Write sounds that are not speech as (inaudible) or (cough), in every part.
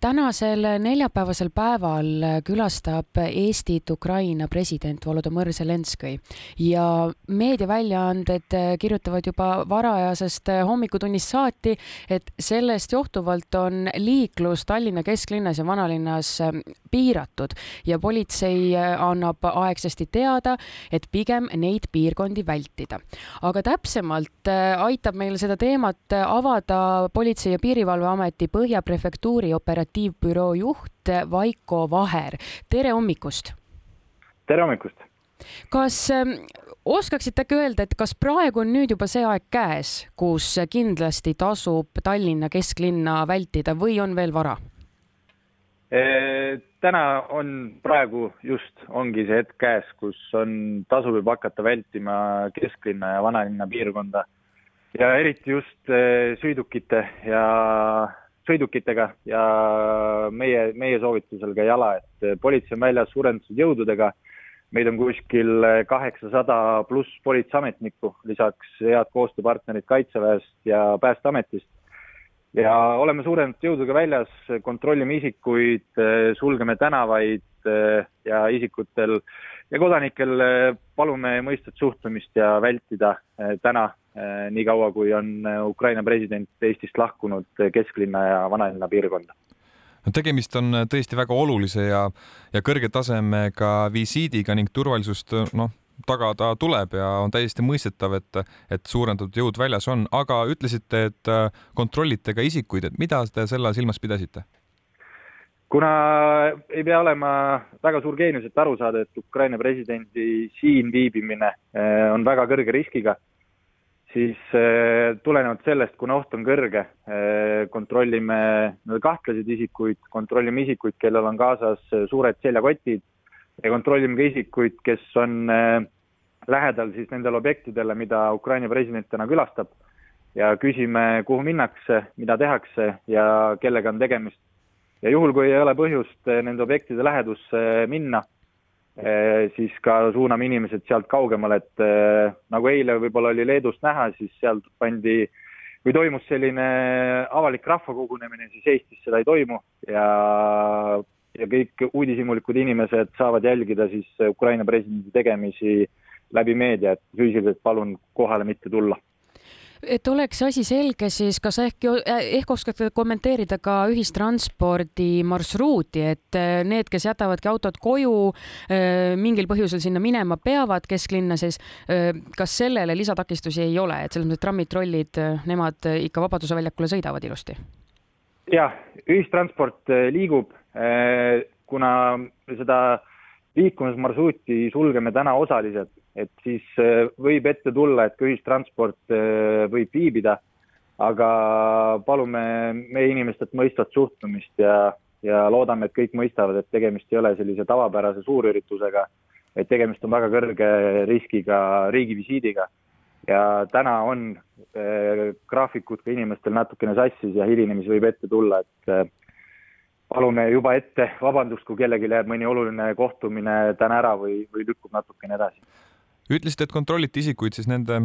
tänasel neljapäevasel päeval külastab Eestit Ukraina president Volodõmõr Zelenskõi ja meediaväljaanded kirjutavad juba varajasest hommikutunnist saati, et sellest johtuvalt on liiklus Tallinna kesklinnas ja vanalinnas piiratud ja politsei annab aegsasti teada, et pigem neid piirkondi vältida. aga täpsemalt aitab meil seda teemat avada Politsei- ja Piirivalveameti Põhja prefektuuri operatiivbüroo juht Vaiko Vaher. tere hommikust! tere hommikust! kas ähm, oskaksite äkki öelda, et kas praegu on nüüd juba see aeg käes, kus kindlasti tasub Tallinna kesklinna vältida või on veel vara? täna on praegu just, ongi see hetk käes, kus on, tasub juba hakata vältima kesklinna ja vanalinna piirkonda ja eriti just sõidukite ja sõidukitega ja meie, meie soovitusel ka jala, et politsei on väljas suurendatud jõududega. meid on kuskil kaheksasada pluss politseiametnikku, lisaks head koostööpartnerid Kaitseväest ja Päästeametist. ja oleme suurendatud jõududega väljas, kontrollime isikuid, sulgeme tänavaid ja isikutel ja kodanikel palume mõistvat suhtumist ja vältida täna Äh, niikaua, kui on Ukraina president Eestist lahkunud kesklinna ja vanalinna piirkonda. no tegemist on tõesti väga olulise ja, ja kõrge tasemega visiidiga ning turvalisust noh, tagada tuleb ja on täiesti mõistetav, et, et suurendatud jõud väljas on, aga ütlesite, et kontrollite ka isikuid, et mida te selle silmas pidasite? Kuna ei pea olema väga suur geenius, et aru saada, et Ukraina presidendi siin viibimine on väga kõrge riskiga siis äh, tulenevalt sellest, kuna oht on kõrge, äh, kontrollime kahtlaseid isikuid, kontrollime isikuid, kellel on kaasas suured seljakotid ja kontrollime ka isikuid, kes on lähedal siis nendele objektidele, mida Ukraina president täna külastab ja küsime, kuhu minnakse, mida tehakse ja kellega on tegemist. Ja juhul, kui ei ole põhjust nende objektide lähedusse minna, Eh, siis ka suuname inimesed sealt kaugemale, et eh, nagu eile võib-olla oli Leedust näha, siis sealt pandi või toimus selline avalik rahvakogunemine, siis Eestis seda ei toimu ja, ja kõik uudishimulikud inimesed saavad jälgida siis Ukraina presidendi tegemisi läbi meedia, et füüsiliselt palun kohale mitte tulla et oleks asi selge, siis kas ehk, ehk oskate kommenteerida ka ühistranspordi marsruuti, et eh, need, kes jätavadki autod koju, eh, mingil põhjusel sinna minema peavad kesklinna, siis eh, kas sellele lisatakistusi ei ole, et selles mõttes trammid, trollid, nemad ikka Vabaduse väljakule sõidavad ilusti? jah, ühistransport liigub, kuna seda liikumismarsruuti sulgeme täna osaliselt et siis äh, võib ette tulla, et ka ühistransport äh, võib viibida, aga palume meie inimestelt mõistvat suhtumist ja, ja loodame, et kõik mõistavad, et tegemist ei ole sellise tavapärase suurüritusega, et tegemist on väga kõrge riskiga riigivisiidiga. Ja täna on äh, graafikud ka inimestel natukene sassis ja hilinemisi võib ette tulla, et äh, palume juba ette vabandust, kui kellelgi jääb mõni oluline kohtumine täna ära või, või lükkub natukene edasi ütlesite, et kontrollite isikuid siis nende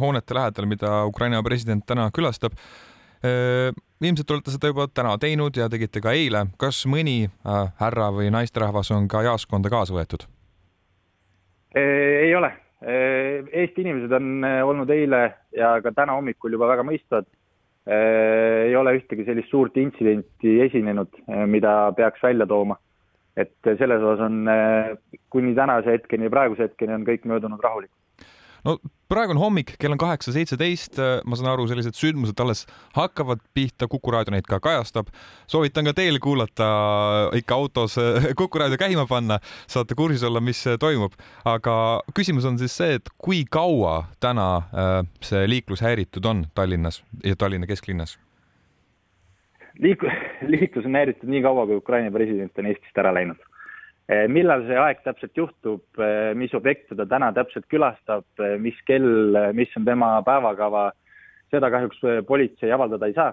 hoonete lähedal, mida Ukraina president täna külastab. ilmselt olete seda juba täna teinud ja tegite ka eile. kas mõni äh, härra või naisterahvas on ka jaoskonda kaasa võetud? ei ole. Eesti inimesed on olnud eile ja ka täna hommikul juba väga mõistvad. ei ole ühtegi sellist suurt intsidenti esinenud, mida peaks välja tooma et selles osas on äh, kuni tänase hetkeni, praeguse hetkeni on kõik möödunud rahulikult no praegu on hommik, kell on kaheksa seitseteist, ma saan aru, sellised sündmused alles hakkavad pihta, Kuku raadio neid ka kajastab. soovitan ka teil kuulata ikka autos (laughs) Kuku raadio käima panna, saate kursis olla, mis toimub. aga küsimus on siis see, et kui kaua täna see liiklus häiritud on Tallinnas ja Tallinna kesklinnas? Liik-, (laughs) liiklus on häiritud nii kaua, kui Ukraina president on Eestist ära läinud. Eh, millal see aeg täpselt juhtub, eh, mis objekte ta täna täpselt külastab, eh, mis kell, mis on tema päevakava, seda kahjuks politsei avaldada ei saa.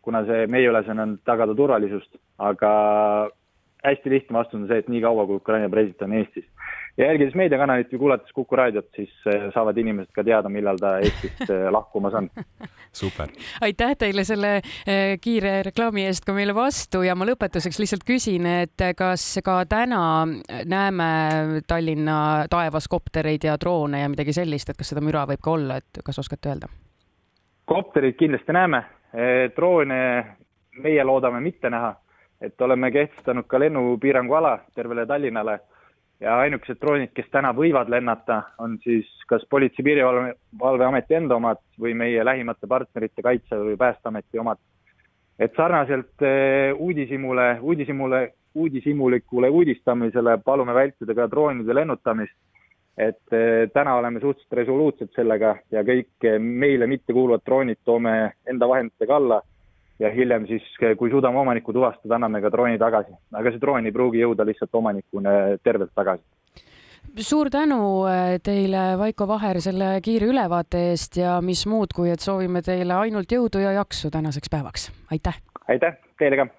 kuna see, meie ülesanne on tagada turvalisust, aga hästi lihtne vastus on see, et nii kaua, kui Ukraina president on Eestis. Ja jälgides meediakanalit või kuulates Kuku raadiot, siis saavad inimesed ka teada, millal ta Eestist (laughs) lahkumas on. super. aitäh teile selle kiire reklaami eest ka meile vastu ja ma lõpetuseks lihtsalt küsin, et kas ka täna näeme Tallinna taevas koptereid ja droone ja midagi sellist, et kas seda müra võib ka olla, et kas oskate öelda? kopterid kindlasti näeme, droone meie loodame mitte näha, et oleme kehtestanud ka lennupiirangu ala tervele Tallinnale ja ainukesed droonid, kes täna võivad lennata, on siis kas Politsei- Piirivalveameti enda omad või meie lähimate partnerite Kaitseväe või Päästeameti omad. et sarnaselt eh, uudishimule, uudishimule, uudishimulikule uudistamisele palume vältida ka droonide lennutamist et eh, täna oleme suhteliselt resoluutsed sellega ja kõik meile mittekuuluvad droonid toome enda vahenditega alla ja hiljem siis, kui suudame omanikku tuvastada, anname ka drooni tagasi. aga see droon ei pruugi jõuda lihtsalt omanikuna tervelt tagasi. suur tänu eh, teile, Vaiko Vaher, selle kiire ülevaate eest ja mis muud, kui et soovime teile ainult jõudu ja jaksu tänaseks päevaks. aitäh! aitäh, teile ka!